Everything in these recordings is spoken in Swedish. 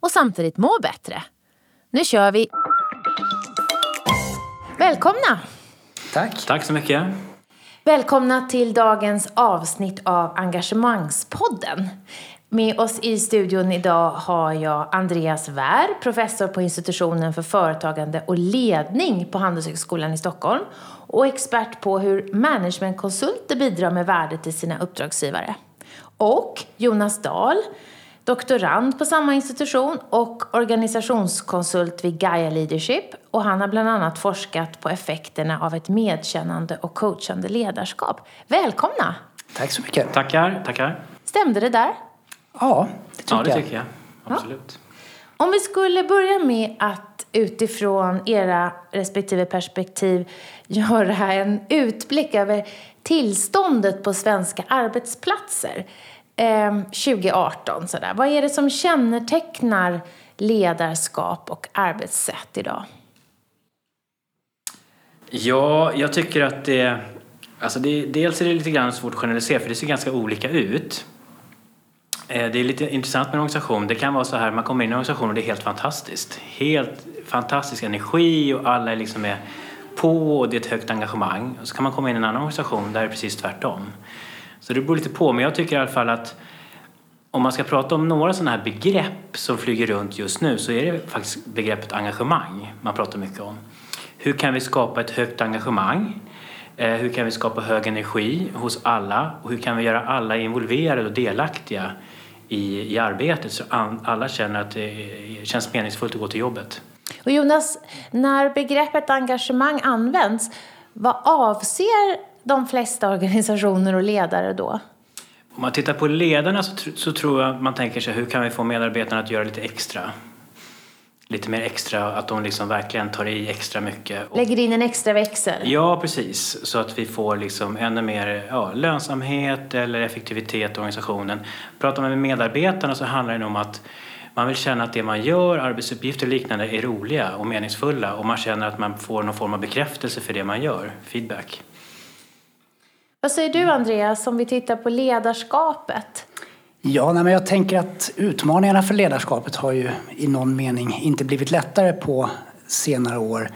och samtidigt må bättre. Nu kör vi! Välkomna! Tack. Tack så mycket. Välkomna till dagens avsnitt av Engagemangspodden. Med oss i studion idag har jag Andreas Wär, professor på institutionen för företagande och ledning på Handelshögskolan i Stockholm och expert på hur managementkonsulter bidrar med värde till sina uppdragsgivare. Och Jonas Dahl, doktorand på samma institution och organisationskonsult vid Gaia Leadership. Och han har bland annat forskat på effekterna av ett medkännande och coachande ledarskap. Välkomna! Tack så mycket. Tackar, tackar. Stämde det där? Ja, det tycker Ja, det jag. tycker jag. Absolut. Om vi skulle börja med att utifrån era respektive perspektiv göra en utblick över tillståndet på svenska arbetsplatser eh, 2018. Sådär. Vad är det som kännetecknar ledarskap och arbetssätt idag? Ja, jag tycker att det... Alltså det, dels är det lite grann svårt att generalisera för det ser ganska olika ut. Eh, det är lite intressant med en organisation. Det kan vara så här, man kommer in i en organisation och det är helt fantastiskt. Helt fantastisk energi och alla är liksom är på och det är ett högt engagemang. Och så kan man komma in i en annan organisation där det är precis tvärtom. Så det beror lite på, men jag tycker i alla fall att om man ska prata om några sådana här begrepp som flyger runt just nu så är det faktiskt begreppet engagemang man pratar mycket om. Hur kan vi skapa ett högt engagemang? Eh, hur kan vi skapa hög energi hos alla? Och hur kan vi göra alla involverade och delaktiga i, i arbetet så alla känner att det känns meningsfullt att gå till jobbet? Och Jonas, när begreppet engagemang används, vad avser de flesta organisationer och ledare då? Om man tittar på ledarna så, tr- så tror jag man tänker sig hur kan vi få medarbetarna att göra lite extra? Lite mer extra, att de liksom verkligen tar i extra mycket. Och Lägger in en extra växel? Ja, precis. Så att vi får liksom ännu mer ja, lönsamhet eller effektivitet i organisationen. Pratar man med medarbetarna så handlar det om att man vill känna att det man gör, arbetsuppgifter och liknande, är roliga och meningsfulla och man känner att man får någon form av bekräftelse för det man gör, feedback. Vad säger du Andreas om vi tittar på ledarskapet? Ja, nej, men jag tänker att utmaningarna för ledarskapet har ju i någon mening inte blivit lättare på senare år.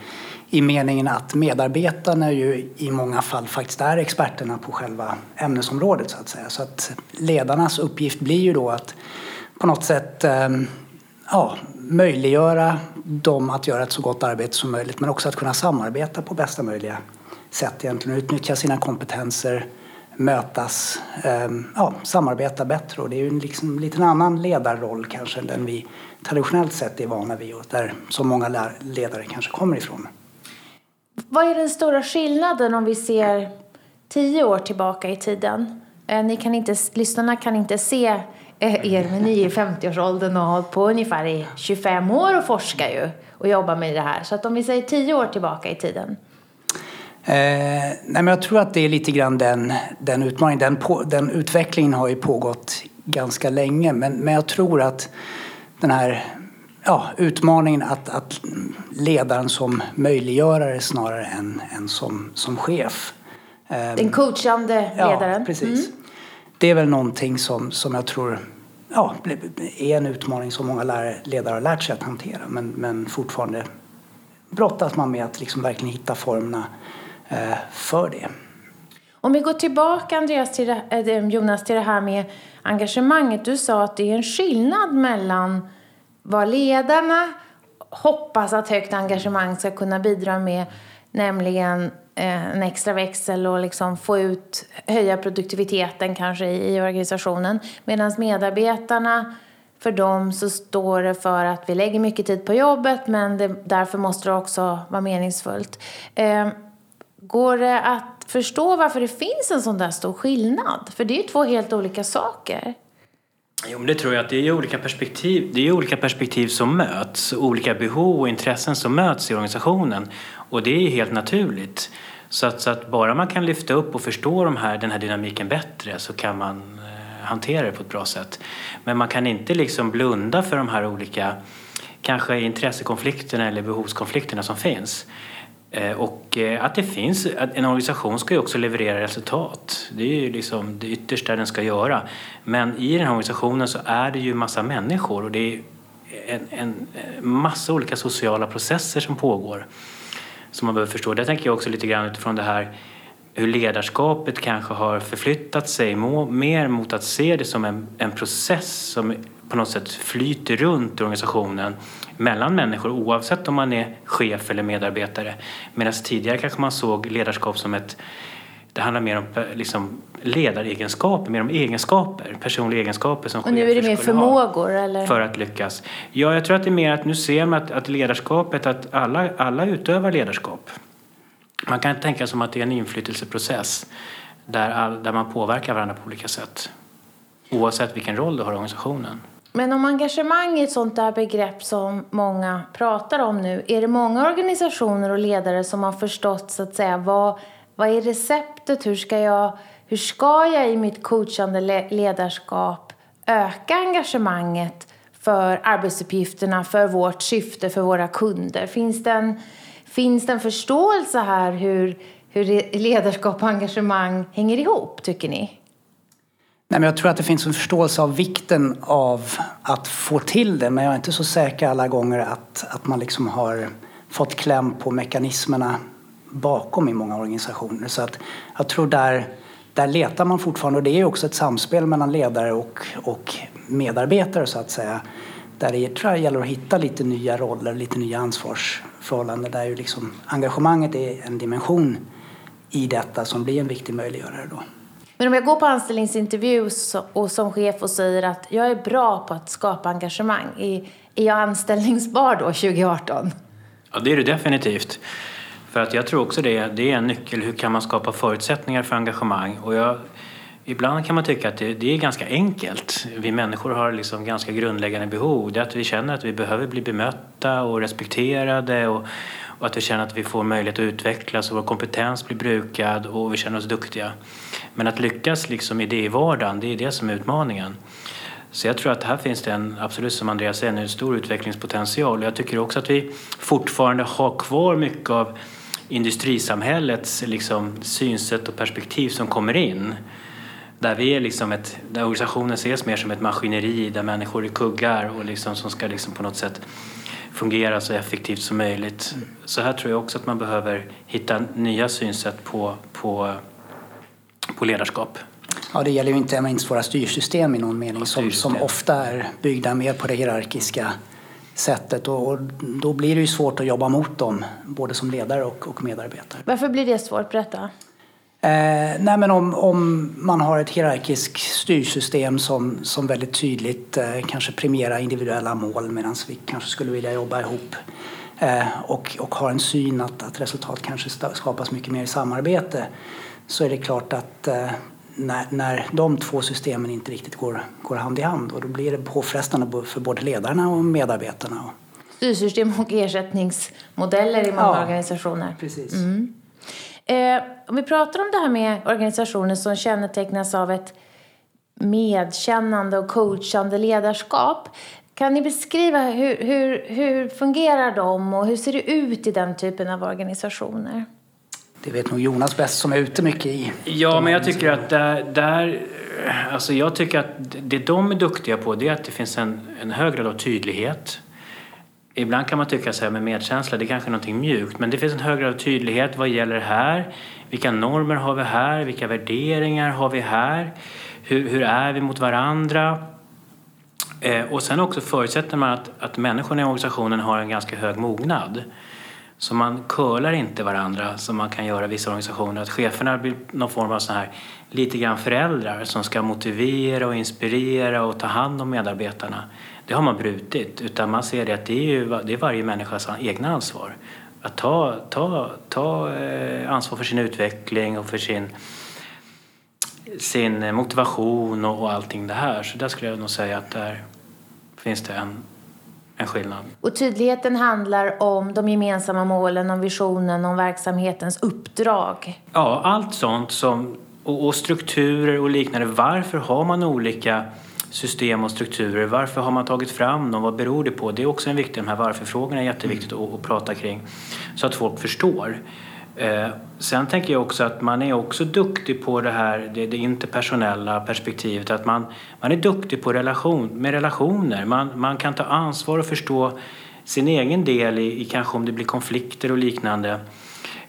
I meningen att medarbetarna ju i många fall faktiskt är experterna på själva ämnesområdet så att säga. Så att ledarnas uppgift blir ju då att på något sätt ehm, ja, möjliggöra dem att göra ett så gott arbete som möjligt men också att kunna samarbeta på bästa möjliga sätt egentligen utnyttja sina kompetenser, mötas, ehm, ja, samarbeta bättre och det är ju en liksom lite annan ledarroll kanske än den vi traditionellt sett är vana vid och där så många ledare kanske kommer ifrån. Vad är den stora skillnaden om vi ser tio år tillbaka i tiden? Eh, ni kan inte, lyssnarna kan inte se eh, er, men ni är i 50-årsåldern och har hållit på ungefär i 25 år och forskar ju och jobbar med det här. Så att om vi säger tio år tillbaka i tiden. Eh, nej men jag tror att det är lite grann den, den utmaningen. Den, på, den utvecklingen har ju pågått ganska länge men, men jag tror att den här ja, utmaningen att, att ledaren som möjliggörare snarare än, än som, som chef. Eh, Den coachande ledaren. Ja, precis. Det är väl någonting som, som jag tror ja, är en utmaning som många lärare, ledare har lärt sig att hantera men, men fortfarande brottas man med att liksom verkligen hitta formerna Eh, för det. Om vi går tillbaka Andreas till eh, det, Jonas till det här med engagemanget. Du sa att det är en skillnad mellan vad ledarna hoppas att högt engagemang ska kunna bidra med, nämligen eh, en extra växel och liksom få ut, höja produktiviteten kanske i, i organisationen. Medan medarbetarna, för dem så står det för att vi lägger mycket tid på jobbet men det, därför måste det också vara meningsfullt. Går det att förstå varför det finns en sån där stor skillnad? För det är ju två helt olika saker. Jo, men det tror jag att det är olika perspektiv, det är olika perspektiv som möts, olika behov och intressen som möts i organisationen. Och det är helt naturligt. Så att, så att bara man kan lyfta upp och förstå de här, den här dynamiken bättre så kan man eh, hantera det på ett bra sätt. Men man kan inte liksom blunda för de här olika kanske intressekonflikterna eller behovskonflikterna som finns. Eh, och eh, att det finns, att en organisation ska ju också leverera resultat. Det är ju liksom det yttersta den ska göra. Men i den här organisationen så är det ju massa människor och det är en, en eh, massa olika sociala processer som pågår som man behöver förstå. Där tänker jag också lite grann utifrån det här hur ledarskapet kanske har förflyttat sig mer mot att se det som en, en process som på något sätt flyter runt i organisationen mellan människor oavsett om man är chef eller medarbetare. Medan tidigare kanske man såg ledarskap som ett det handlar mer om liksom, ledaregenskaper, mer om egenskaper, personliga egenskaper som Och nu är det mer förmågor eller? För att lyckas. Ja, jag tror att det är mer att nu ser man att, att ledarskapet, att alla, alla utövar ledarskap. Man kan tänka som att det är en inflytelseprocess där, all, där man påverkar varandra på olika sätt. Oavsett vilken roll du har i organisationen. Men om engagemang är ett sånt där begrepp som många pratar om nu, är det många organisationer och ledare som har förstått så att säga vad, vad är receptet? Hur ska, jag, hur ska jag i mitt coachande ledarskap öka engagemanget för arbetsuppgifterna, för vårt syfte, för våra kunder? Finns det en, finns det en förståelse här hur, hur ledarskap och engagemang hänger ihop, tycker ni? Nej, men jag tror att det finns en förståelse av vikten av att få till det men jag är inte så säker alla gånger att, att man liksom har fått kläm på mekanismerna bakom i många organisationer. Så att jag tror där, där letar man fortfarande och det är också ett samspel mellan ledare och, och medarbetare så att säga. Där det tror jag gäller att hitta lite nya roller, lite nya ansvarsförhållanden där ju liksom engagemanget är en dimension i detta som blir en viktig möjliggörare då. Men om jag går på anställningsintervju och som chef och säger att jag är bra på att skapa engagemang, är, jag anställningsbar då 2018? Ja, det är du definitivt. För att jag tror också det, det är en nyckel. Hur kan man skapa förutsättningar för engagemang? Och jag, ibland kan man tycka att det, det, är ganska enkelt. Vi människor har liksom ganska grundläggande behov. Det är att vi känner att vi behöver bli bemötta och respekterade och, och att vi känner att vi får möjlighet att utvecklas och vår kompetens blir brukad och vi känner oss duktiga. Men att lyckas liksom i det i vardagen, det är det som är utmaningen. Så jag tror att här finns det en, absolut som Andreas säger, en stor utvecklingspotential. Jag tycker också att vi fortfarande har kvar mycket av industrisamhällets liksom, synsätt och perspektiv som kommer in. Där, vi är liksom ett, där organisationen ses mer som ett maskineri där människor är kuggar och liksom, som ska liksom på något sätt fungera så effektivt som möjligt. Så här tror jag också att man behöver hitta nya synsätt på, på, på ledarskap. Ja, det gäller ju inte minst våra styrsystem i någon mening som, som ofta är byggda mer på det hierarkiska sättet och, och, då blir det ju svårt att jobba mot dem både som ledare och, och medarbetare. Varför blir det svårt? Berätta. Eh, nej men om, om man har ett hierarkiskt styrsystem som, som väldigt tydligt eh, kanske premierar individuella mål medan vi kanske skulle vilja jobba ihop eh, och, och har en syn att, att resultat kanske skapas mycket mer i samarbete så är det klart att eh, när, när de två systemen inte riktigt går, går hand i hand och då blir det påfrestande för både ledarna och medarbetarna. Styrsystem och ersättningsmodeller i många ja, organisationer. Precis. Mm. Eh, om vi pratar om det här med organisationer som kännetecknas av ett medkännande och coachande ledarskap. Kan ni beskriva hur, hur, hur fungerar de och hur ser det ut i den typen av organisationer? Det vet nog Jonas bäst som är ute mycket i. Ja, men jag tycker att där, där alltså jag tycker att det de är duktiga på det är att det finns en, en hög grad av tydlighet. Ibland kan man tycka så här med medkänsla, det är kanske är någonting mjukt, men det finns en hög grad av tydlighet. Vad gäller här? Vilka normer har vi här? Vilka värderingar har vi här? Hur, hur är vi mot varandra? Eh, och sen också förutsätter man att, att människorna i organisationen har en ganska hög mognad. Så man curlar inte varandra som man kan göra i vissa organisationer. Att cheferna blir någon form av så här, lite grann föräldrar som ska motivera och inspirera och ta hand om medarbetarna. Det har man brutit. Utan man ser det att det är, ju, det är varje människas egna ansvar. Att ta, ta, ta eh, ansvar för sin utveckling och för sin sin motivation och, och allting det här. Så där skulle jag nog säga att där finns det en, en skillnad. Och tydligheten handlar om de gemensamma målen, om visionen, om verksamhetens uppdrag? Ja, allt sånt som, och, och strukturer och liknande. Varför har man olika system och strukturer. Varför har man tagit fram dem? Vad beror det på? Det är också en viktig, de här varför-frågorna är jätteviktigt mm. att, att prata kring så att folk förstår. Eh, sen tänker jag också att man är också duktig på det här det, det interpersonella perspektivet. Att man, man är duktig på relation, med relationer. Man, man kan ta ansvar och förstå sin egen del i, i kanske om det blir konflikter och liknande.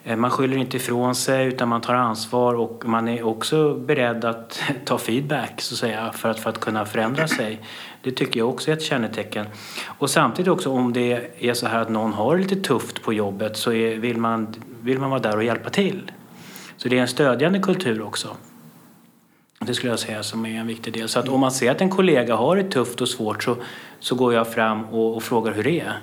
Eh, man skyller inte ifrån sig utan man tar ansvar och man är också beredd att ta feedback så att säga för att, för att kunna förändra sig. Det tycker jag också är ett kännetecken. Och samtidigt också om det är så här att någon har det lite tufft på jobbet så är, vill, man, vill man vara där och hjälpa till. Så det är en stödjande kultur också. Det skulle jag säga som är en viktig del. Så att om man ser att en kollega har det tufft och svårt så, så går jag fram och, och frågar hur det är.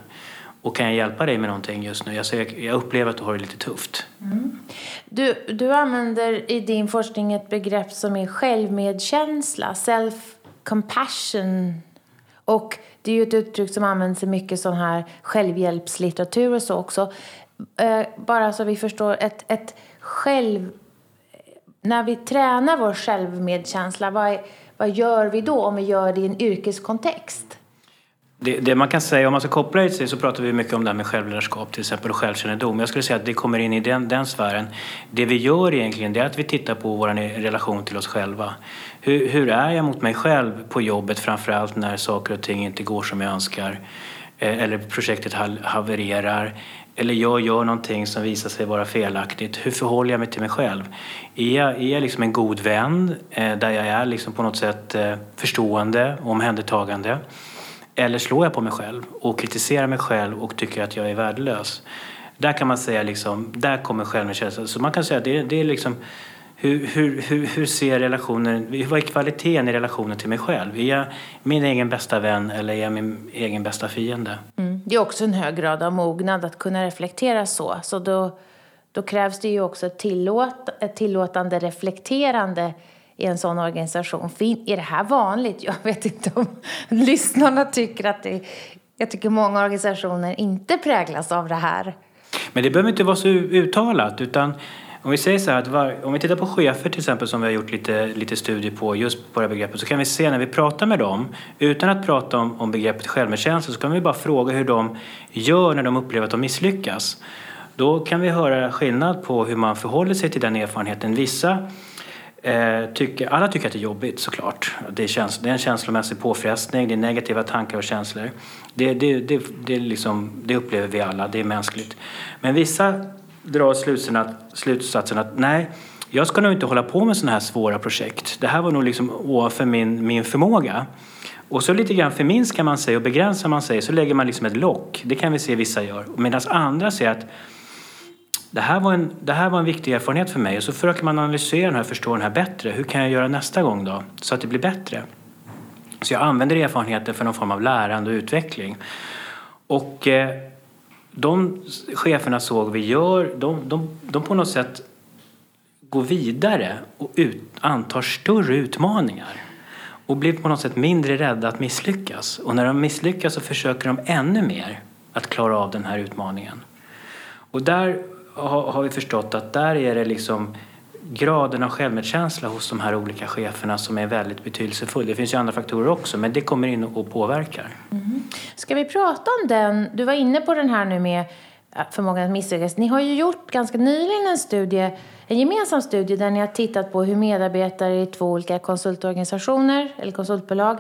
Och kan jag hjälpa dig med någonting just nu? Jag, jag, jag upplever att du har det lite tufft. Mm. Du, du använder i din forskning ett begrepp som är självmedkänsla, self-compassion. Och det är ju ett uttryck som används i mycket sån här självhjälpslitteratur och så också. Eh, bara så vi förstår, ett, ett själv... När vi tränar vår självmedkänsla, vad, är, vad gör vi då om vi gör det i en yrkeskontext? Det, det, man kan säga, om man ska koppla det till så pratar vi mycket om det här med självledarskap till exempel och självkännedom. Jag skulle säga att det kommer in i den, den sfären. Det vi gör egentligen det är att vi tittar på vår relation till oss själva. Hur, hur är jag mot mig själv på jobbet framförallt när saker och ting inte går som jag önskar? Eh, eller projektet havererar? Eller jag gör någonting som visar sig vara felaktigt. Hur förhåller jag mig till mig själv? Är jag, är jag liksom en god vän eh, där jag är liksom på något sätt eh, förstående och omhändertagande? Eller slår jag på mig själv och kritiserar mig själv och tycker att jag är värdelös? Där kan man säga liksom, där kommer självmedkänslan. Så man kan säga att det, det är liksom hur, hur, hur, hur ser relationen, vad är kvaliteten i relationen till mig själv? Är jag min egen bästa vän eller är jag min egen bästa fiende? Mm. Det är också en hög grad av mognad att kunna reflektera så. Så då, då krävs det ju också ett, tillåt, ett tillåtande reflekterande i en sån organisation. Är det här vanligt? Jag vet inte om lyssnarna tycker att det Jag tycker många organisationer inte präglas av det här. Men det behöver inte vara så uttalat utan om vi säger så här att var, om vi tittar på chefer till exempel som vi har gjort lite, lite studier på just på det här begreppet så kan vi se när vi pratar med dem utan att prata om, om begreppet självmedkänsla så kan vi bara fråga hur de gör när de upplever att de misslyckas. Då kan vi höra skillnad på hur man förhåller sig till den erfarenheten. Vissa Eh, tycker, alla tycker att det är jobbigt såklart. Det är, käns det är en känslomässig påfrestning, det är negativa tankar och känslor. Det, det, det, det, liksom, det upplever vi alla, det är mänskligt. Men vissa drar slutsatsen att, slutsatsen att nej, jag ska nog inte hålla på med sådana här svåra projekt. Det här var nog liksom ovanför min, min förmåga. Och så lite grann förminskar man sig och begränsar man sig så lägger man liksom ett lock. Det kan vi se vissa gör. Medan andra säger att det här, var en, det här var en viktig erfarenhet för mig och så försöker man analysera den här, förstå den här bättre. Hur kan jag göra nästa gång då så att det blir bättre? Så jag använder erfarenheten för någon form av lärande och utveckling. Och eh, de cheferna såg vi gör, de, de, de på något sätt går vidare och ut, antar större utmaningar och blir på något sätt mindre rädda att misslyckas. Och när de misslyckas så försöker de ännu mer att klara av den här utmaningen. Och där har vi förstått att där är det liksom graden av självmedkänsla hos de här olika cheferna som är väldigt betydelsefull. Det finns ju andra faktorer också, men det kommer in och påverkar. Mm. Ska vi prata om den? Du var inne på den här nu med äh, förmågan att misslyckas. Ni har ju gjort ganska nyligen en studie, en gemensam studie där ni har tittat på hur medarbetare i två olika konsultorganisationer eller konsultbolag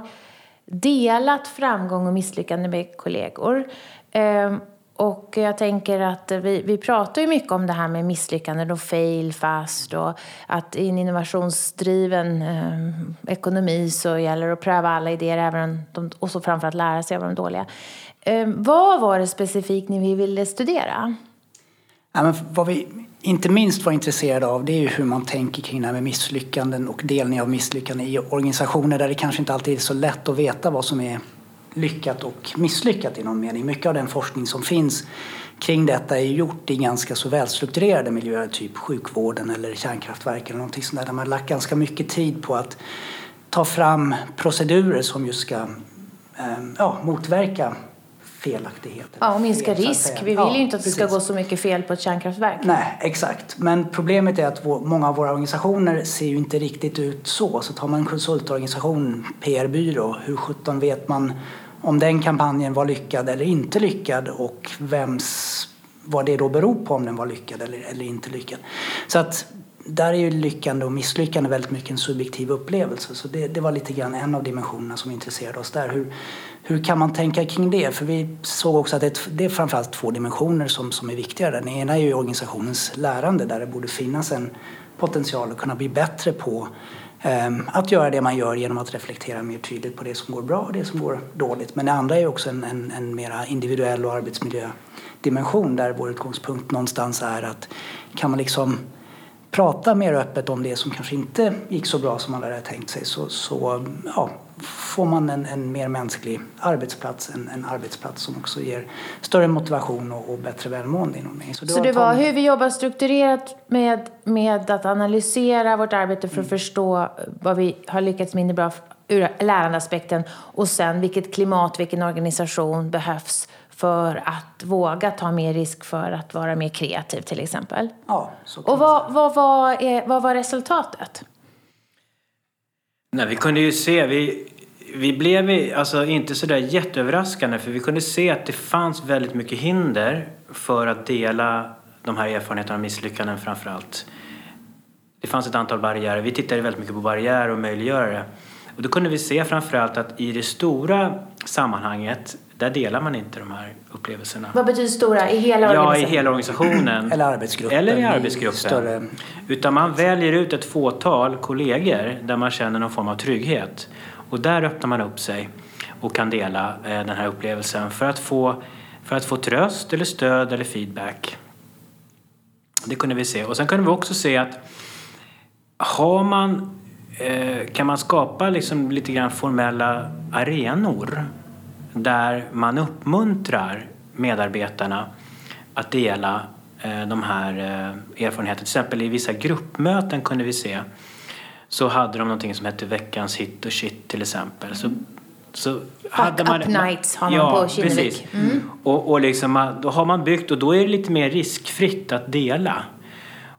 delat framgång och misslyckande med kollegor. Ehm, och jag tänker att vi, vi pratar ju mycket om det här med misslyckanden och fail fast och att i en innovationsdriven eh, ekonomi så gäller det att pröva alla idéer även de, och så framförallt lära sig av de dåliga. Eh, vad var det specifikt ni ville studera? Ja, men vad vi inte minst var intresserade av det är ju hur man tänker kring det här med misslyckanden och delning av misslyckanden i organisationer där det kanske inte alltid är så lätt att veta vad som är lyckat och misslyckat i någon mening. Mycket av den forskning som finns kring detta är gjort i ganska så välstrukturerade miljöer, typ sjukvården eller kärnkraftverk eller någonting sånt där, där man har lagt ganska mycket tid på att ta fram procedurer som just ska eh, ja, motverka felaktigheter. Ja, och minska fel, risk. Vi vill ja, ju inte att det ska gå så mycket fel på ett kärnkraftverk. Nej, exakt. Men problemet är att vår, många av våra organisationer ser ju inte riktigt ut så. Så tar man en konsultorganisation, PR-byrå, hur sjutton vet man om den kampanjen var lyckad eller inte lyckad och vems, vad det då beror på om den var lyckad eller, eller inte lyckad. Så att där är ju lyckande och misslyckande väldigt mycket en subjektiv upplevelse. Så det, det var lite grann en av dimensionerna som intresserade oss där. Hur, hur kan man tänka kring det? För vi såg också att det, det är framförallt två dimensioner som, som är viktiga. Den ena är ju organisationens lärande där det borde finnas en potential att kunna bli bättre på ehm, att göra det man gör genom att reflektera mer tydligt på det som går bra och det som går dåligt. Men det andra är också en, en, en mera individuell och arbetsmiljödimension där vår utgångspunkt någonstans är att kan man liksom prata mer öppet om det som kanske inte gick så bra som man hade tänkt sig så, så ja, får man en, en mer mänsklig arbetsplats, en, en, arbetsplats som också ger större motivation och, och bättre välmående inom mig. Så det, så var, det var hur vi jobbar strukturerat med, med att analysera vårt arbete för att mm. förstå vad vi har lyckats mindre bra ur lärandeaspekten och sen vilket klimat, vilken organisation behövs för att våga ta mer risk för att vara mer kreativ till exempel. Ja, så och vad, vad, vad, är, vad var resultatet? Nej, vi kunde ju se, vi, vi blev alltså inte sådär jätteöverraskande för vi kunde se att det fanns väldigt mycket hinder för att dela de här erfarenheterna av misslyckanden framför allt. Det fanns ett antal barriärer. Vi tittade väldigt mycket på barriärer och möjliggörare. Och då kunde vi se framförallt att i det stora sammanhanget där delar man inte de här upplevelserna. Vad betyder stora? I hela organisationen? Ja, i hela organisationen. Eller arbetsgruppen. Eller i arbetsgruppen. Större... Utan man väljer ut ett fåtal kollegor där man känner någon form av trygghet. Och där öppnar man upp sig och kan dela eh, den här upplevelsen för att, få, för att få tröst eller stöd eller feedback. Det kunde vi se. Och sen kunde vi också se att har man, eh, kan man skapa liksom lite grann formella arenor där man uppmuntrar medarbetarna att dela eh, de här eh, erfarenheterna. Till exempel i vissa gruppmöten kunde vi se så hade de någonting som hette veckans hit och shit till exempel. Så, så Fuck hade man, up nights har man ja, på Kinnevik. Mm. Och, och liksom, då har man byggt och då är det lite mer riskfritt att dela.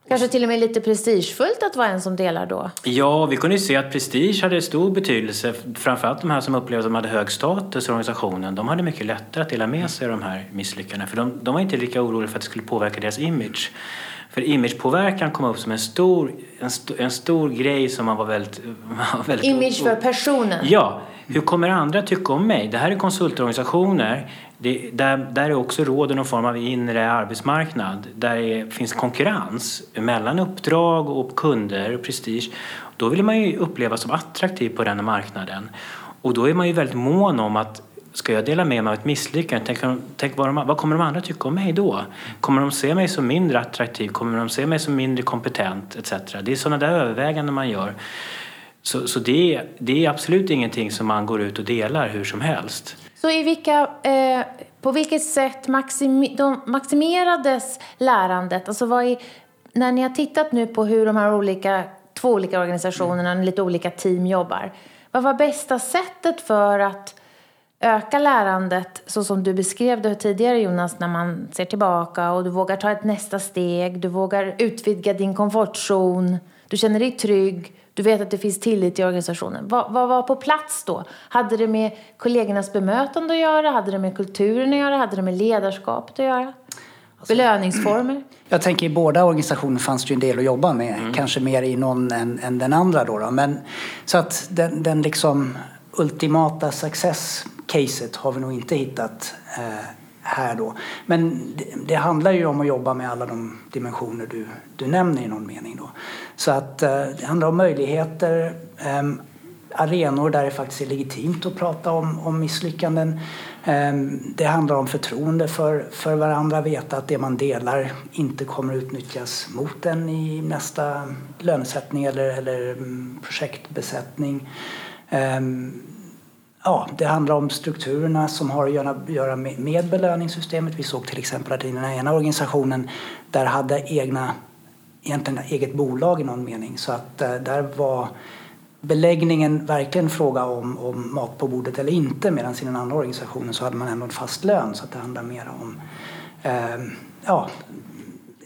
Kanske till och med lite prestigefullt att vara en som delar då? Ja, vi kunde ju se att prestige hade stor betydelse. Framförallt de här som upplevde att de hade hög status i organisationen. De hade mycket lättare att dela med sig av de här misslyckandena. För de, de var inte lika oroliga för att det skulle påverka deras image. För imagepåverkan kom upp som en stor, en, st en stor grej som man var väldigt... Var väldigt Image för personen? Ja. Hur kommer andra tycka om mig? Det här är konsultorganisationer. Det, där, där är också råder någon form av inre arbetsmarknad. Där det finns konkurrens mellan uppdrag och kunder och prestige. Då vill man ju upplevas som attraktiv på den marknaden. Och då är man ju väldigt mån om att Ska jag dela med mig av ett misslyckande? Tänk, tänk vad, de, vad kommer de andra tycka om mig då? Kommer de se mig som mindre attraktiv? Kommer de se mig som mindre kompetent? Etc. Det är sådana där överväganden man gör. Så, så det, det är absolut ingenting som man går ut och delar hur som helst. Så i vilka, eh, på vilket sätt maximi, de maximerades lärandet? Alltså vad är, när ni har tittat nu på hur de här olika, två olika organisationerna, mm. lite olika team jobbar. Vad var bästa sättet för att öka lärandet så som du beskrev det tidigare Jonas när man ser tillbaka och du vågar ta ett nästa steg, du vågar utvidga din komfortzon, du känner dig trygg, du vet att det finns tillit i organisationen. Vad, vad var på plats då? Hade det med kollegornas bemötande att göra? Hade det med kulturen att göra? Hade det med ledarskapet att göra? Alltså, Belöningsformer? Jag tänker i båda organisationer fanns det ju en del att jobba med. Mm. Kanske mer i någon än, än den andra då, då. Men, så att den, den liksom ultimata success caset har vi nog inte hittat eh, här då. Men det, det, handlar ju om att jobba med alla de dimensioner du, du nämner i någon mening då. Så att eh, det handlar om möjligheter, eh, arenor där det faktiskt är legitimt att prata om, om misslyckanden. Ehm, det handlar om förtroende för, för varandra, veta att det man delar inte kommer utnyttjas mot en i nästa lönesättning eller, eller mm, projektbesättning. Ehm, Ja, det handlar om strukturerna som har att göra, med belöningssystemet. Vi såg till exempel att i den ena organisationen där hade egna, egentligen eget bolag i någon mening. Så att eh, där var beläggningen verkligen fråga om, om mat på bordet eller inte medan i den andra organisationen så hade man ändå en fast lön så att det handlar mer om eh, ja,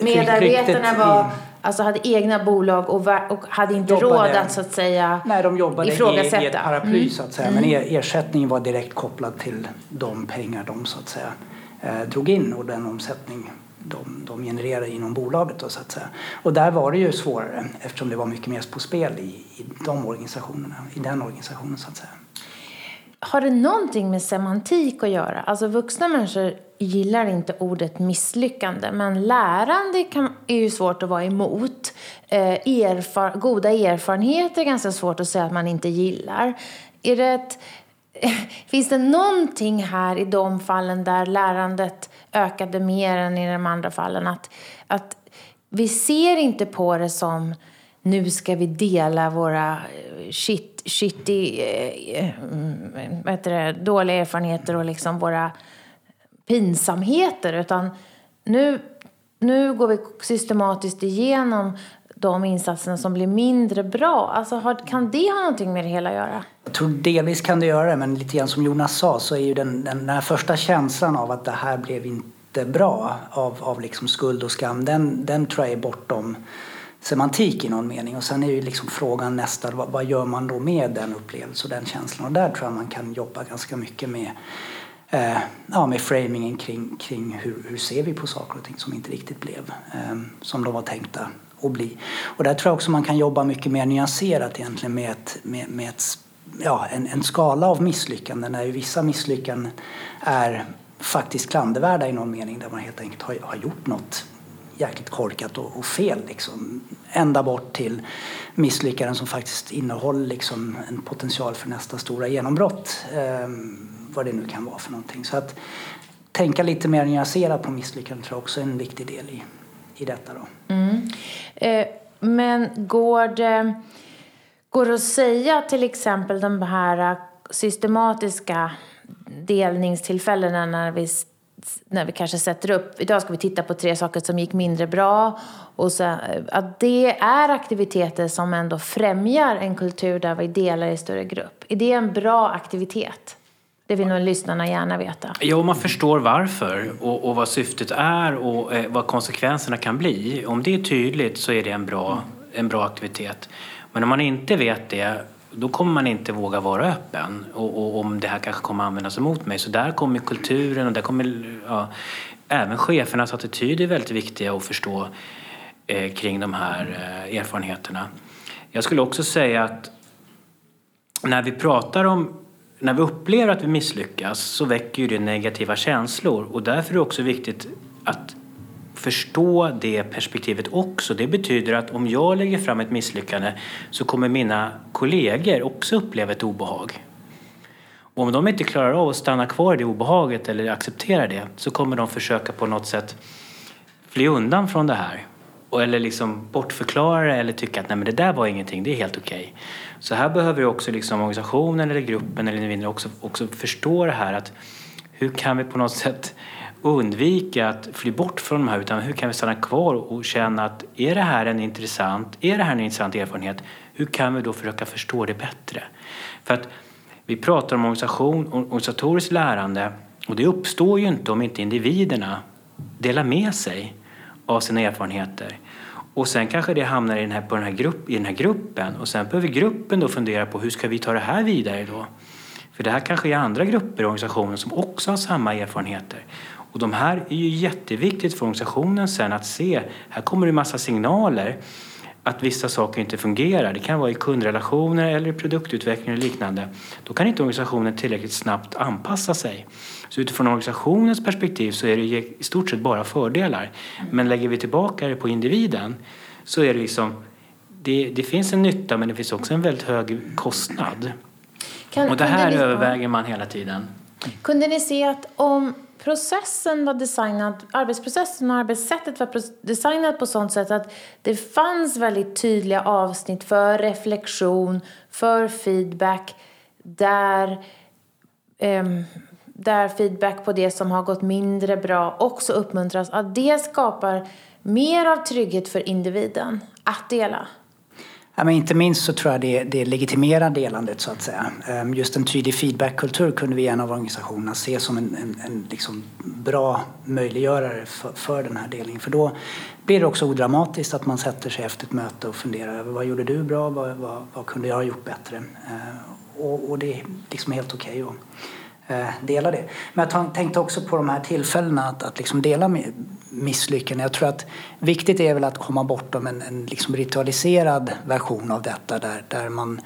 Medarbetarna var, alltså hade egna bolag och, och hade inte jobbade, råd att så att säga Nej, de jobbade ifrågasätta. i, i ett paraply mm. så att säga. Men mm. ersättningen var direkt kopplad till de pengar de så att säga eh, drog in och den omsättning de, de genererade inom bolaget. Då, så att säga. Och där var det ju svårare eftersom det var mycket mer på spel i, i de organisationerna, i den organisationen så att säga. Har det någonting med semantik att göra? Alltså vuxna människor gillar inte ordet misslyckande men lärande kan, är ju svårt att vara emot. Eh, erfar, goda erfarenheter är ganska svårt att säga att man inte gillar. Är det ett, finns det någonting här i de fallen där lärandet ökade mer än i de andra fallen? Att, att vi ser inte på det som nu ska vi dela våra eh, shit, shitty, eh, eh det, dåliga erfarenheter och liksom våra pinsamheter. Utan nu, nu går vi systematiskt igenom de insatserna som blir mindre bra. Alltså, har, kan det ha någonting med det hela att göra? Jag tror delvis kan det göra det, men lite grann som Jonas sa så är ju den, den, den här första känslan av att det här blev inte bra av, av liksom skuld och skam, den, den tror jag är bortom semantik i någon mening. Och sen är ju liksom frågan nästa, vad, vad gör man då med den upplevelsen och den känslan? Och där tror jag man kan jobba ganska mycket med eh, ja, med framingen kring, kring hur, hur ser vi på saker och ting som inte riktigt blev eh, som de var tänkta att bli. Och där tror jag också man kan jobba mycket mer nyanserat egentligen med, ett, med, med ett, ja, en, en skala av misslyckanden där vissa misslyckanden är faktiskt klandervärda i någon mening där man helt enkelt har, har gjort något jäkligt korkat och, och, fel. Liksom. Ända bort till misslyckanden som faktiskt innehåller liksom en potential för nästa stora genombrott. Eh, vad det nu kan vara för någonting. Så att tänka lite mer nyanserat på misslyckanden tror jag också är en viktig del i, i detta. Då. Mm. Eh, men går det, går det att säga till exempel de här systematiska delningstillfällena när vi när vi kanske sätter upp, idag ska vi titta på tre saker som gick mindre bra. Och så, eh, att det är aktiviteter som ändå främjar en kultur där vi delar i större grupp. Är det en bra aktivitet? Det vill nog lyssnarna gärna veta. Ja, om man förstår varför och, och vad syftet är och eh, vad konsekvenserna kan bli. Om det är tydligt så är det en bra, en bra aktivitet. Men om man inte vet det då kommer man inte våga vara öppen och, och, om det här kanske kommer användas emot mig. Så där kommer kulturen och där kommer ja, även chefernas attityd är väldigt viktiga att förstå eh, kring de här eh, erfarenheterna. Jag skulle också säga att när vi pratar om när vi upplever att vi misslyckas så väcker ju det negativa känslor och därför är det också viktigt att förstå det perspektivet också. Det betyder att om jag lägger fram ett misslyckande så kommer mina kollegor också uppleva ett obehag. Och om de inte klarar av att stanna kvar i det obehaget eller acceptera det så kommer de försöka på något sätt fly undan från det här. Eller liksom bortförklara det eller tycka att Nej, men det där var ingenting, det är helt okej. Okay. Så här behöver också liksom organisationen eller gruppen eller individen också, också förstå det här att hur kan vi på något sätt undvika att fly bort från de här utan hur kan vi stanna kvar och känna att är det här en intressant, är det här en intressant erfarenhet, hur kan vi då försöka förstå det bättre? För att vi pratar om organisation, organisatoriskt lärande och det uppstår ju inte om inte individerna delar med sig av sina erfarenheter. Och sen kanske det hamnar i den här, på den här, grupp, i den här gruppen och sen behöver gruppen då fundera på hur ska vi ta det här vidare då? För det här kanske är andra grupper i organisationen som också har samma erfarenheter. Och de här är ju jätteviktigt för organisationen sen att se. Här kommer det massa signaler att vissa saker inte fungerar. Det kan vara i kundrelationer eller i produktutveckling och liknande. Då kan inte organisationen tillräckligt snabbt anpassa sig. Så utifrån organisationens perspektiv så är det i stort sett bara fördelar. Men lägger vi tillbaka det på individen så är det liksom det, det finns en nytta men det finns också en väldigt hög kostnad. Kan, och det här ni, överväger man hela tiden. Kunde ni se att om processen var designad, arbetsprocessen och arbetssättet var designat på sånt sätt att det fanns väldigt tydliga avsnitt för reflektion, för feedback där um, där feedback på det som har gått mindre bra också uppmuntras, att det skapar mer av trygghet för individen att dela? Ja, men inte minst så tror jag det, det legitimerar delandet så att säga. Ehm, just en tydlig feedbackkultur kunde vi i en av organisationerna se som en, en, en liksom bra möjliggörare för, för, den här delningen. För då blir det också odramatiskt att man sätter sig efter ett möte och funderar över vad gjorde du bra, vad, vad, vad kunde jag ha gjort bättre? Ehm, och, och, det är liksom helt okej okay att eh, dela det. Men jag tänkte också på de här tillfällena att, att liksom dela med misslyckanden. Jag tror att viktigt är väl att komma bortom en, en liksom ritualiserad version av detta där, där man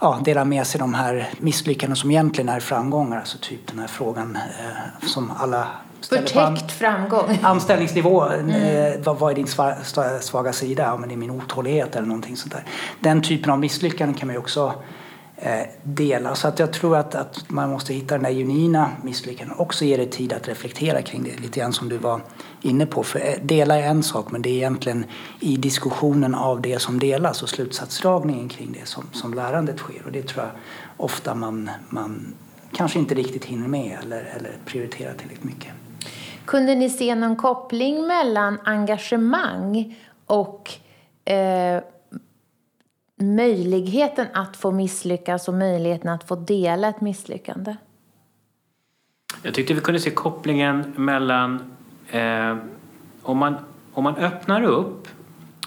ja, delar med sig de här misslyckanden som egentligen är framgångar. Alltså typ den här frågan eh, som alla Förtäckt framgång. Anställningsnivå, mm. eh, vad, vad är din svaga sida? Ja, men det är min otålighet eller någonting sånt där. Den typen av misslyckanden kan man ju också Eh, delar. Så att jag tror att, att man måste hitta den där genuina misslyckandet. Också ge det tid att reflektera kring det, lite grann som du var inne på. För eh, dela är en sak, men det är egentligen i diskussionen av det som delas och slutsatsdragningen kring det som, som lärandet sker. Och det tror jag ofta man, man kanske inte riktigt hinner med eller, eller prioriterar tillräckligt mycket. Kunde ni se någon koppling mellan engagemang och eh möjligheten att få misslyckas och möjligheten att få dela ett misslyckande? Jag tyckte vi kunde se kopplingen mellan eh, om, man, om man öppnar upp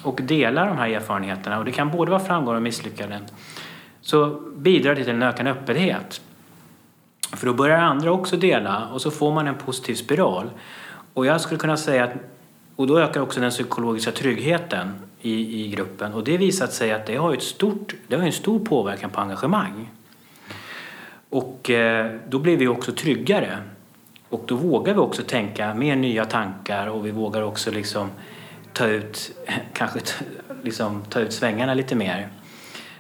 och delar de här erfarenheterna och det kan både vara framgång och misslyckanden så bidrar det till en ökad öppenhet. För då börjar andra också dela och så får man en positiv spiral. Och jag skulle kunna säga att och då ökar också den psykologiska tryggheten i, i gruppen. Och det visat sig att det har, ett stort, det har en stor påverkan på engagemang. Och eh, då blir vi också tryggare. Och då vågar vi också tänka mer nya tankar och vi vågar också liksom ta ut, kanske liksom ta ut svängarna lite mer.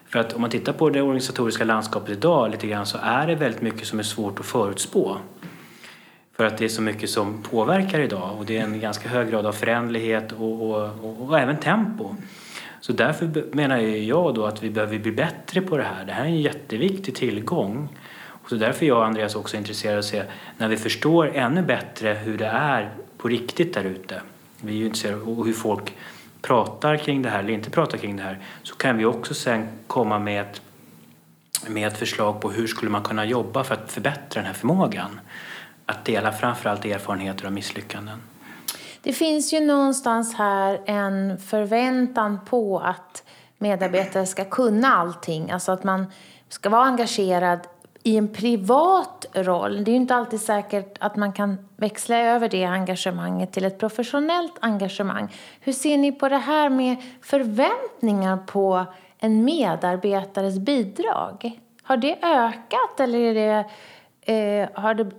För att om man tittar på det organisatoriska landskapet idag lite grann så är det väldigt mycket som är svårt att förutspå. För att det är så mycket som påverkar idag och det är en ganska hög grad av förändlighet och, och, och, och även tempo. Så därför menar jag då att vi behöver bli bättre på det här. Det här är en jätteviktig tillgång. Och så därför är jag och Andreas också intresserade av att se när vi förstår ännu bättre hur det är på riktigt där ute. Vi är ju intresserade av hur folk pratar kring det här eller inte pratar kring det här. Så kan vi också sen komma med ett, med ett förslag på hur skulle man kunna jobba för att förbättra den här förmågan att dela framförallt erfarenheter av misslyckanden. Det finns ju någonstans här en förväntan på att medarbetare ska kunna allting. Alltså att man ska vara engagerad i en privat roll. Det är ju inte alltid säkert att man kan växla över det engagemanget till ett professionellt engagemang. Hur ser ni på det här med förväntningar på en medarbetares bidrag? Har det ökat eller är det, eh, har det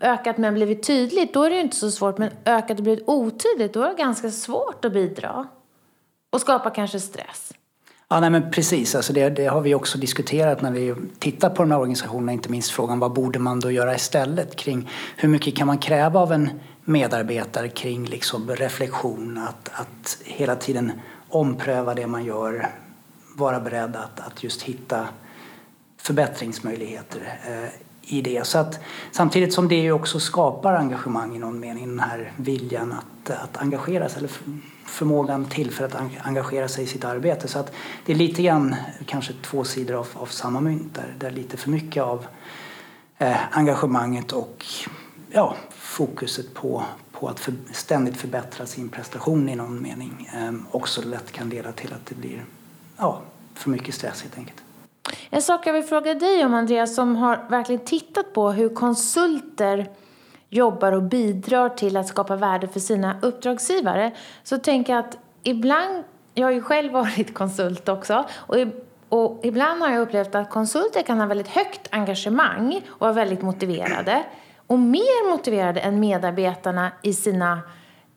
ökat men blivit tydligt, då är det inte så svårt. Men ökat och blivit otydligt, då är det ganska svårt att bidra. Och skapa kanske stress. Ja, nej, men precis. Alltså det, det, har vi också diskuterat när vi tittar på de här organisationerna. Inte minst frågan vad borde man då göra istället kring hur mycket kan man kräva av en medarbetare kring liksom reflektion, att, att hela tiden ompröva det man gör, vara beredd att, att just hitta förbättringsmöjligheter. Eh, i det. Så att, samtidigt som det ju också skapar engagemang i någon mening, den här viljan att, att engagera sig, eller förmågan till för att engagera sig i sitt arbete. Så att det är lite grann kanske två sidor av, av samma mynt där, där lite för mycket av eh, engagemanget och ja, fokuset på, på att för, ständigt förbättra sin prestation i någon mening eh, också lätt kan leda till att det blir ja, för mycket stress helt enkelt. En sak jag vill fråga dig om, Andreas, som har verkligen tittat på hur konsulter jobbar och bidrar till att skapa värde för sina uppdragsgivare. Så tänker jag att ibland, jag har ju själv varit konsult också, och, och ibland har jag upplevt att konsulter kan ha väldigt högt engagemang och vara väldigt motiverade. Och mer motiverade än medarbetarna i sina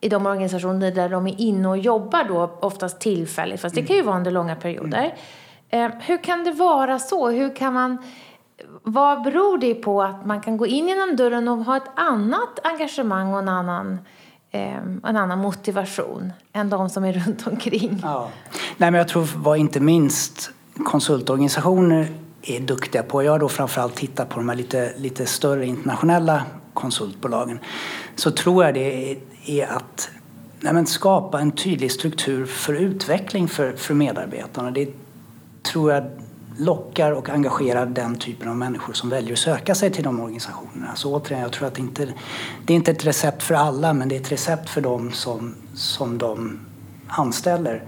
i de organisationer där de är inne och jobbar då, oftast tillfälligt, fast det kan ju vara under långa perioder. Eh, hur kan det vara så? Hur kan man, vad beror det på att man kan gå in genom dörren och ha ett annat engagemang och en annan, eh, en annan motivation än de som är runt omkring? Ja. Nej, men jag tror vad inte minst konsultorganisationer är duktiga på, jag har då framförallt tittat på de här lite, lite större internationella konsultbolagen, så tror jag det är att nej skapa en tydlig struktur för utveckling för, för medarbetarna. Det tror jag lockar och engagerar den typen av människor som väljer att söka sig till de organisationerna. Så återigen, jag tror att det inte det är inte ett recept för alla men det är ett recept för dem som, som de anställer.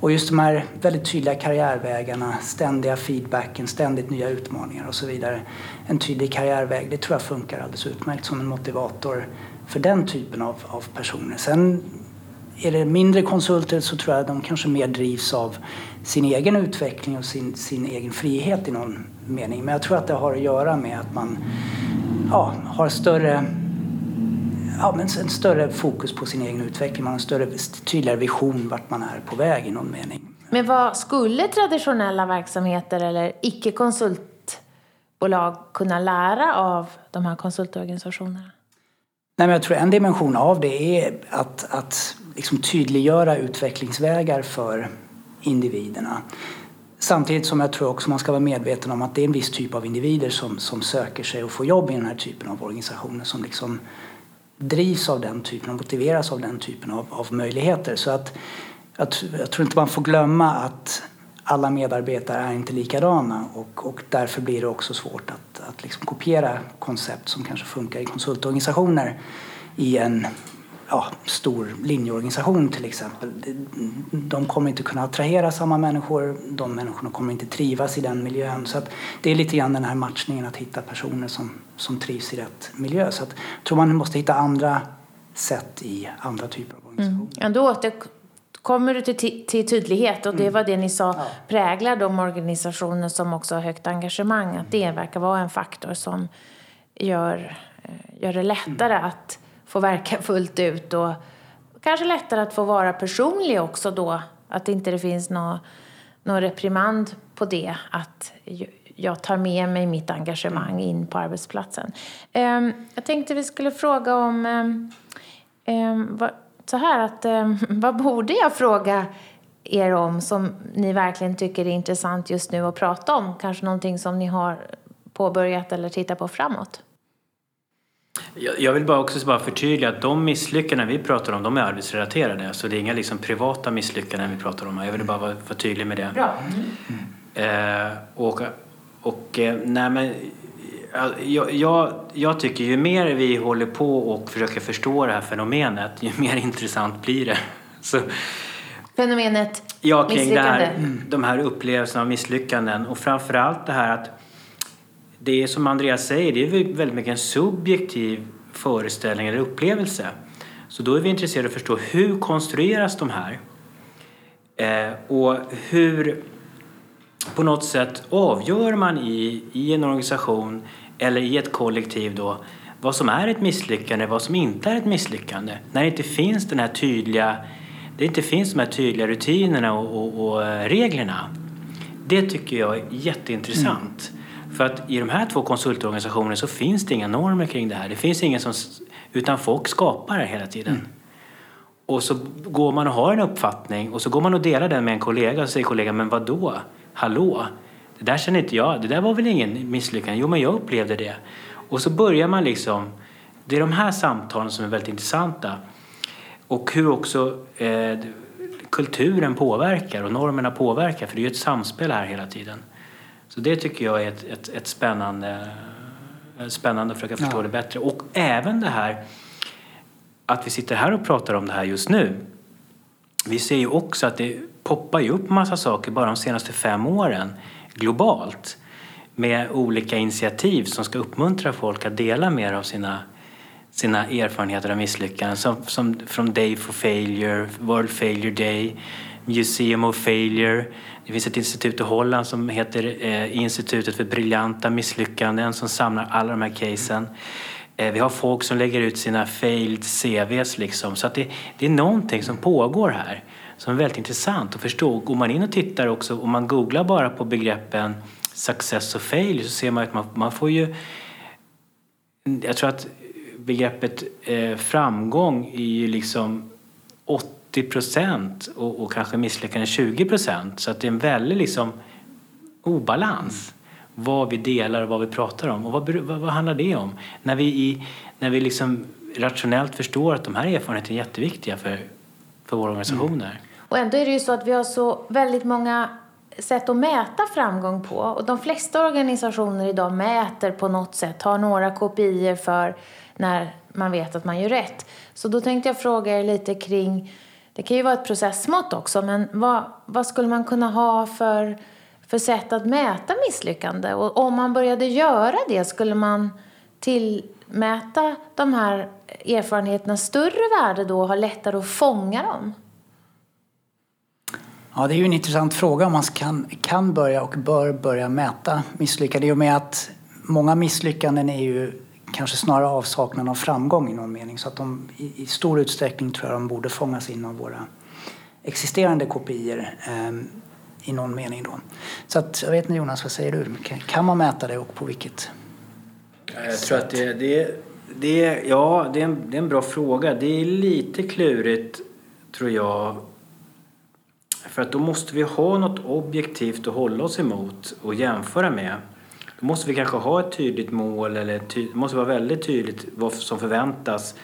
Och just de här väldigt tydliga karriärvägarna, ständiga feedbacken, ständigt nya utmaningar och så vidare. En tydlig karriärväg, det tror jag funkar alldeles utmärkt som en motivator för den typen av, av personer. Sen är det mindre konsulter så tror jag de kanske mer drivs av sin egen utveckling och sin, sin egen frihet i någon mening. Men jag tror att det har att göra med att man ja, har större ja, men en större fokus på sin egen utveckling. Man har en större, tydligare vision vart man är på väg i någon mening. Men vad skulle traditionella verksamheter eller icke-konsultbolag kunna lära av de här konsultorganisationerna? Nej, men jag tror en dimension av det är att, att liksom tydliggöra utvecklingsvägar för individerna. Samtidigt som jag tror också man ska vara medveten om att det är en viss typ av individer som, som söker sig och får jobb i den här typen av organisationer som liksom drivs av den typen och motiveras av den typen av, av möjligheter. Så att, att, jag tror inte man får glömma att alla medarbetare är inte likadana och, och därför blir det också svårt att, att liksom kopiera koncept som kanske funkar i konsultorganisationer i en ja, stor linjeorganisation till exempel. De kommer inte kunna attrahera samma människor, de människorna kommer inte trivas i den miljön. Så det är lite grann den här matchningen att hitta personer som, som trivs i rätt miljö. Så att jag tror man måste hitta andra sätt i andra typer av organisationer. Mm. Ja, då kommer du till, till tydlighet och det mm. var det ni sa ja. präglar de organisationer som också har högt engagemang. Att det verkar vara en faktor som gör, eh, gör det lättare mm. att få verka fullt ut och kanske lättare att få vara personlig också då. Att inte det finns någon, någon reprimand på det. Att jag tar med mig mitt engagemang in på arbetsplatsen. Ehm, jag tänkte vi skulle fråga om ehm, ehm, så här att vad borde jag fråga er om som ni verkligen tycker är intressant just nu att prata om? Kanske någonting som ni har påbörjat eller tittar på framåt? Jag vill bara också bara förtydliga att de misslyckanden vi pratar om, de är arbetsrelaterade. Så det är inga liksom privata misslyckanden vi pratar om. Jag vill bara vara, vara tydlig med det. Bra. Mm. Eh, och, och eh, nej men, jag, jag, jag, tycker ju mer vi håller på och försöker förstå det här fenomenet, ju mer intressant blir det. Så, fenomenet ja, kring det här, de här upplevelserna av misslyckanden och framförallt det här att det är som Andreas säger, det är väldigt mycket en subjektiv föreställning eller upplevelse. Så då är vi intresserade av att förstå hur konstrueras de här? Eh, och hur på något sätt avgör man i, i en organisation eller i ett kollektiv då vad som är ett misslyckande vad som inte är ett misslyckande. När det inte finns den här tydliga, det inte finns de här tydliga rutinerna och, och, och reglerna. Det tycker jag är jätteintressant. Mm. För att i de här två konsultorganisationerna så finns det inga normer kring det här. Det finns ingen som, utan folk skapar det hela tiden. Mm. Och så går man och har en uppfattning och så går man och delar den med en kollega och säger kollegan, men vad då? Hallå? Det där känner inte jag, det där var väl ingen misslyckande? Jo, men jag upplevde det. Och så börjar man liksom, det är de här samtalen som är väldigt intressanta. Och hur också eh, kulturen påverkar och normerna påverkar, för det är ju ett samspel här hela tiden. Så det tycker jag är ett, ett, ett spännande, spännande att försöka förstå ja. det bättre. Och även det här att vi sitter här och pratar om det här just nu. Vi ser ju också att det poppar ju upp massa saker bara de senaste fem åren globalt med olika initiativ som ska uppmuntra folk att dela mer av sina, sina erfarenheter av misslyckanden. Som, som från Day for Failure, World Failure Day, Museum of Failure. Det finns ett institut i Holland som heter eh, Institutet för briljanta misslyckanden som samlar alla de här casen. Eh, vi har folk som lägger ut sina failed CVs liksom. Så att det, det är någonting som pågår här som är väldigt intressant att förstå. Går man in och tittar också, om man googlar bara på begreppen success och fail så ser man att man, man får ju... Jag tror att begreppet eh, framgång är ju liksom 80 procent och, och, kanske misslyckande 20 procent. Så att det är en väldig liksom, obalans. vad vi delar och vad vi pratar om. Och vad, vad, vad handlar det om? När vi, i, när vi liksom rationellt förstår att de här erfarenheterna är jätteviktiga för, för våra organisationer. Mm. Och ändå är det ju så att vi har så väldigt många sätt att mäta framgång på. Och de flesta organisationer idag mäter på något sätt, har några kopior för när man vet att man gör rätt. Så då tänkte jag fråga er lite kring, det kan ju vara ett processmått också, men vad, vad skulle man kunna ha för, för sätt att mäta misslyckande? Och om man började göra det, skulle man tillmäta de här erfarenheterna större värde då och ha lättare att fånga dem? Ja, det är ju en intressant fråga om man kan, kan börja och bör börja mäta misslyckanden. I och med att många misslyckanden är ju kanske snarare avsaknad av framgång i någon mening. Så att de i, i stor utsträckning tror jag de borde fångas in av våra existerande kopior eh, i någon mening då. Så att, jag vet inte Jonas, vad säger du? Kan, kan man mäta det och på vilket Jag tror att det, det, det, ja, det, är en, det är en bra fråga. Det är lite klurigt, tror jag, för att då måste vi ha något objektivt att hålla oss emot och jämföra med. Då måste vi kanske ha ett tydligt mål eller ty- det måste vara väldigt tydligt vad som förväntas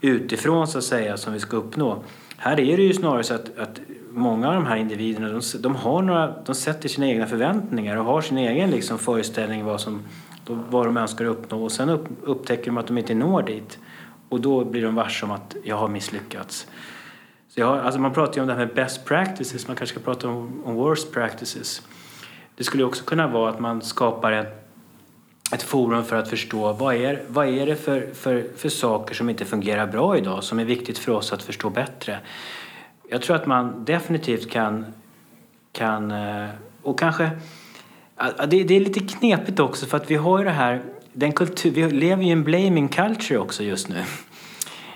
utifrån så att säga som vi ska uppnå. Här är det ju snarare så att, att många av de här individerna de, de, har några, de sätter sina egna förväntningar och har sin egen liksom föreställning vad, som, vad de önskar uppnå och sen upp, upptäcker de att de inte når dit och då blir de varse om att jag har misslyckats. Så jag, alltså man pratar ju om det här med best practices, man kanske ska prata om, om worst practices. Det skulle också kunna vara att man skapar ett ett forum för att förstå vad är, vad är det för, för, för saker som inte fungerar bra idag som är viktigt för oss att förstå bättre. Jag tror att man definitivt kan, kan eh, och kanske det, det är lite knepigt också för att vi har ju det här, den kultur, vi lever ju i en blaming culture också just nu.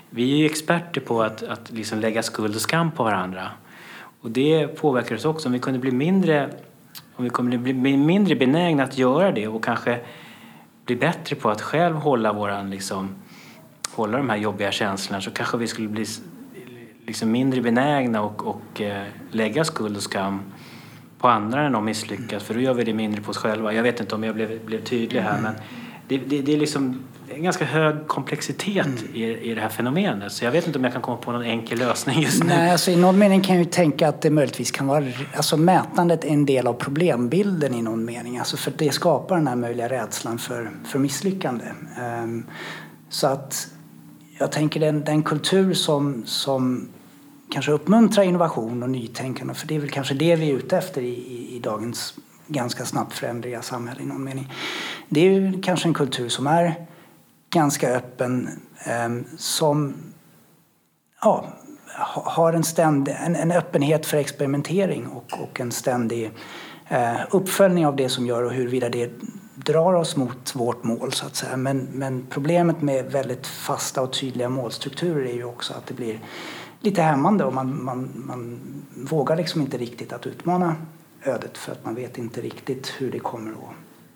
Vi är ju experter på att, att liksom lägga skuld och skam på varandra. Och det påverkar oss också. Om vi kunde bli mindre, om vi kunde bli mindre benägna att göra det och kanske bli bättre på att själv hålla, våran, liksom, hålla de här jobbiga känslorna så kanske vi skulle bli liksom mindre benägna och, och eh, lägga skuld och skam på andra när de misslyckas för då gör vi det mindre på oss själva. Jag vet inte om jag blev, blev tydlig här men det, det, det är liksom en ganska hög komplexitet mm. i, i det här fenomenet. Så jag vet inte om jag kan komma på någon enkel lösning just nu. Nej, alltså i någon mening kan jag ju tänka att det möjligtvis kan vara... Alltså mätandet är en del av problembilden i någon mening. Alltså för det skapar den här möjliga rädslan för, för misslyckande. Um, så att jag tänker den, den kultur som, som kanske uppmuntrar innovation och nytänkande, för det är väl kanske det vi är ute efter i, i, i dagens ganska snabbt förändriga samhälle i någon mening. Det är ju kanske en kultur som är ganska öppen ehm, som ja, har en, ständig, en, en, öppenhet för experimentering och, och en ständig eh, uppföljning av det som gör och huruvida det drar oss mot vårt mål så att säga. Men, men problemet med väldigt fasta och tydliga målstrukturer är ju också att det blir lite hämmande och man, man, man vågar liksom inte riktigt att utmana ödet för att man vet inte riktigt hur det kommer att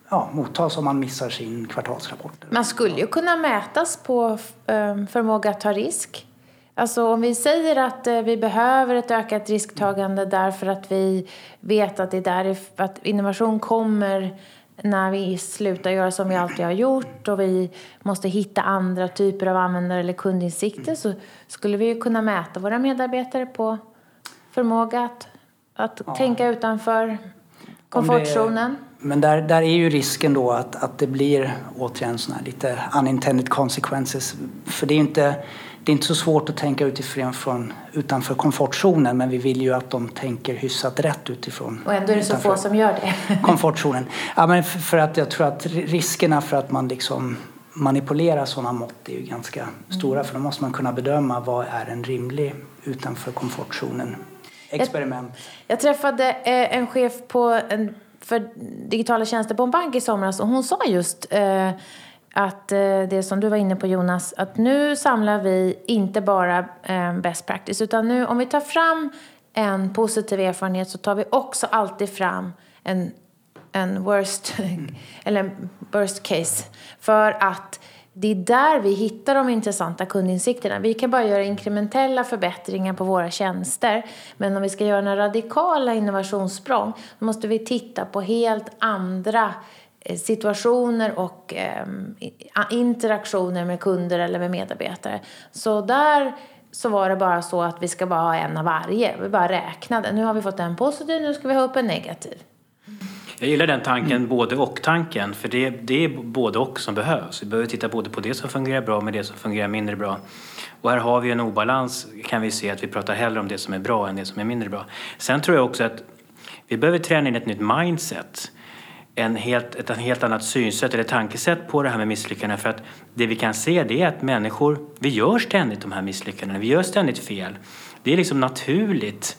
ja, mottas om man missar sin kvartalsrapport. Man skulle ju kunna mätas på ehm, förmåga att ta risk. Alltså om vi säger att eh, vi behöver ett ökat risktagande därför att vi vet att, det är där att innovation kommer när vi slutar göra som vi alltid har gjort och vi måste hitta andra typer av användare eller kundinsikter så skulle vi kunna mäta våra medarbetare på förmåga att, att ja. tänka utanför komfortzonen. Men där, där är ju risken då att, att det blir återigen här lite unintended consequences. För det är inte, det är inte så svårt att tänka utifrån från, utanför komfortzonen men vi vill ju att de tänker hyfsat rätt utifrån. Och ändå är det så få som gör det. komfortzonen. Ja, men för, för, att jag tror att riskerna för att man liksom manipulerar sådana mått är ju ganska stora mm. för då måste man kunna bedöma vad är en rimlig utanför komfortzonen experiment. Jag, jag träffade eh, en chef på en för digitala tjänster på en bank i somras och hon sa just eh, att eh, det som du var inne på Jonas, att nu samlar vi inte bara eh, best practice utan nu om vi tar fram en positiv erfarenhet så tar vi också alltid fram en, en worst, eller worst case för att det är där vi hittar de intressanta kundinsikterna. Vi kan bara göra inkrementella förbättringar på våra tjänster. Men om vi ska göra några radikala innovationssprång då måste vi titta på helt andra eh, situationer och eh, interaktioner med kunder eller med medarbetare. Så där så var det bara så att vi ska bara ha en av varje. Vi bara räknade. Nu har vi fått en positiv, nu ska vi ha upp en negativ. Jag gillar den tanken, mm. både och-tanken, för det, det är både och som behövs. Vi behöver titta både på det som fungerar bra med det som fungerar mindre bra. Och här har vi en obalans, kan vi se, att vi pratar hellre om det som är bra än det som är mindre bra. Sen tror jag också att vi behöver träna in ett nytt mindset. En helt, ett helt annat synsätt eller tankesätt på det här med misslyckanden. För att det vi kan se det är att människor, vi gör ständigt de här misslyckandena, vi gör ständigt fel. Det är liksom naturligt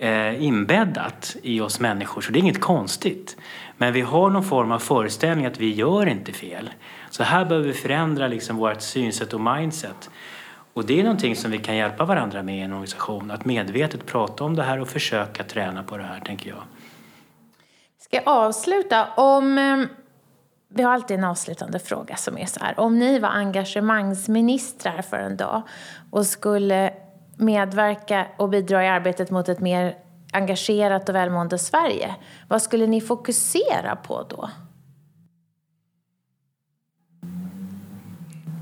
eh, inbäddat i oss människor, så det är inget konstigt. Men vi har någon form av föreställning att vi gör inte fel. Så här behöver vi förändra liksom vårt synsätt och mindset. Och det är någonting som vi kan hjälpa varandra med i en organisation, att medvetet prata om det här och försöka träna på det här, tänker jag. Ska jag avsluta? Om, eh, vi har alltid en avslutande fråga som är så här. Om ni var engagemangsministrar för en dag och skulle medverka och bidra i arbetet mot ett mer engagerat och välmående Sverige, vad skulle ni fokusera på då?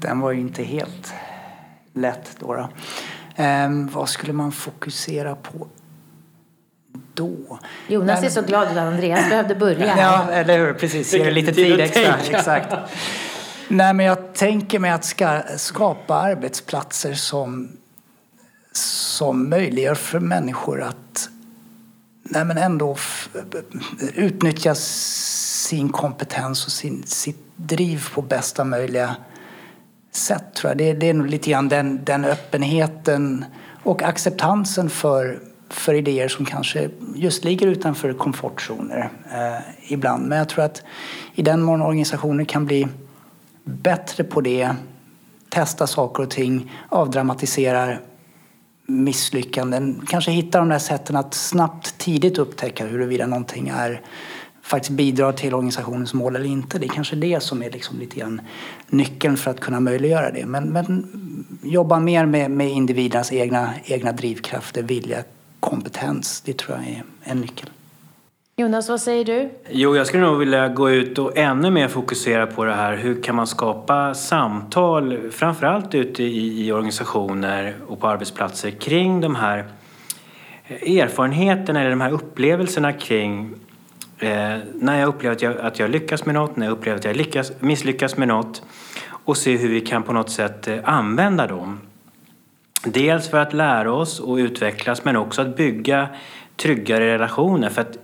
Den var ju inte helt lätt då. då. Ehm, vad skulle man fokusera på då? Jonas Men, är så glad att Andreas behövde börja. Ja, eller hur. Precis, ge det lite tid extra. Exakt. Nej, men jag tänker mig att ska skapa arbetsplatser som, som möjliggör för människor att nej, men ändå utnyttja sin kompetens och sin, sitt driv på bästa möjliga sätt tror jag. Det, det är nog lite grann den, den öppenheten och acceptansen för, för idéer som kanske just ligger utanför komfortzoner eh, ibland. Men jag tror att i den mån organisationer kan bli bättre på det, testa saker och ting, avdramatisera misslyckanden, kanske hitta de där sätten att snabbt, tidigt upptäcka huruvida någonting är faktiskt bidrar till organisationens mål eller inte. Det är kanske det som är liksom lite grann nyckeln för att kunna möjliggöra det. Men, men jobba mer med, med individernas egna, egna drivkrafter, vilja, kompetens. Det tror jag är en nyckel. Jonas, vad säger du? Jo, jag skulle nog vilja gå ut och ännu mer fokusera på det här. Hur kan man skapa samtal, framförallt ute i, i organisationer och på arbetsplatser kring de här eh, erfarenheterna eller de här upplevelserna kring Eh, när jag upplever att jag, att jag lyckas med något, när jag upplever att jag lyckas, misslyckas med något och se hur vi kan på något sätt eh, använda dem. Dels för att lära oss och utvecklas men också att bygga tryggare relationer. För att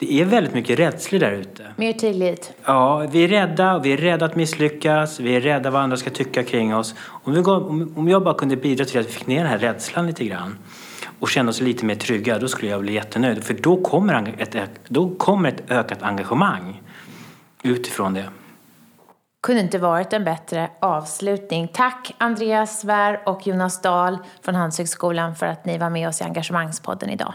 det är väldigt mycket rädslor där ute. Mer tillit. Ja, vi är rädda. Vi är rädda att misslyckas. Vi är rädda vad andra ska tycka kring oss. Om, vi går, om jag bara kunde bidra till att vi fick ner den här rädslan lite grann och känna oss lite mer trygga, då skulle jag bli jättenöjd. För då kommer ett, då kommer ett ökat engagemang utifrån det. Kunde inte varit en bättre avslutning. Tack Andreas Svär och Jonas Dahl från Handelshögskolan för att ni var med oss i Engagemangspodden idag.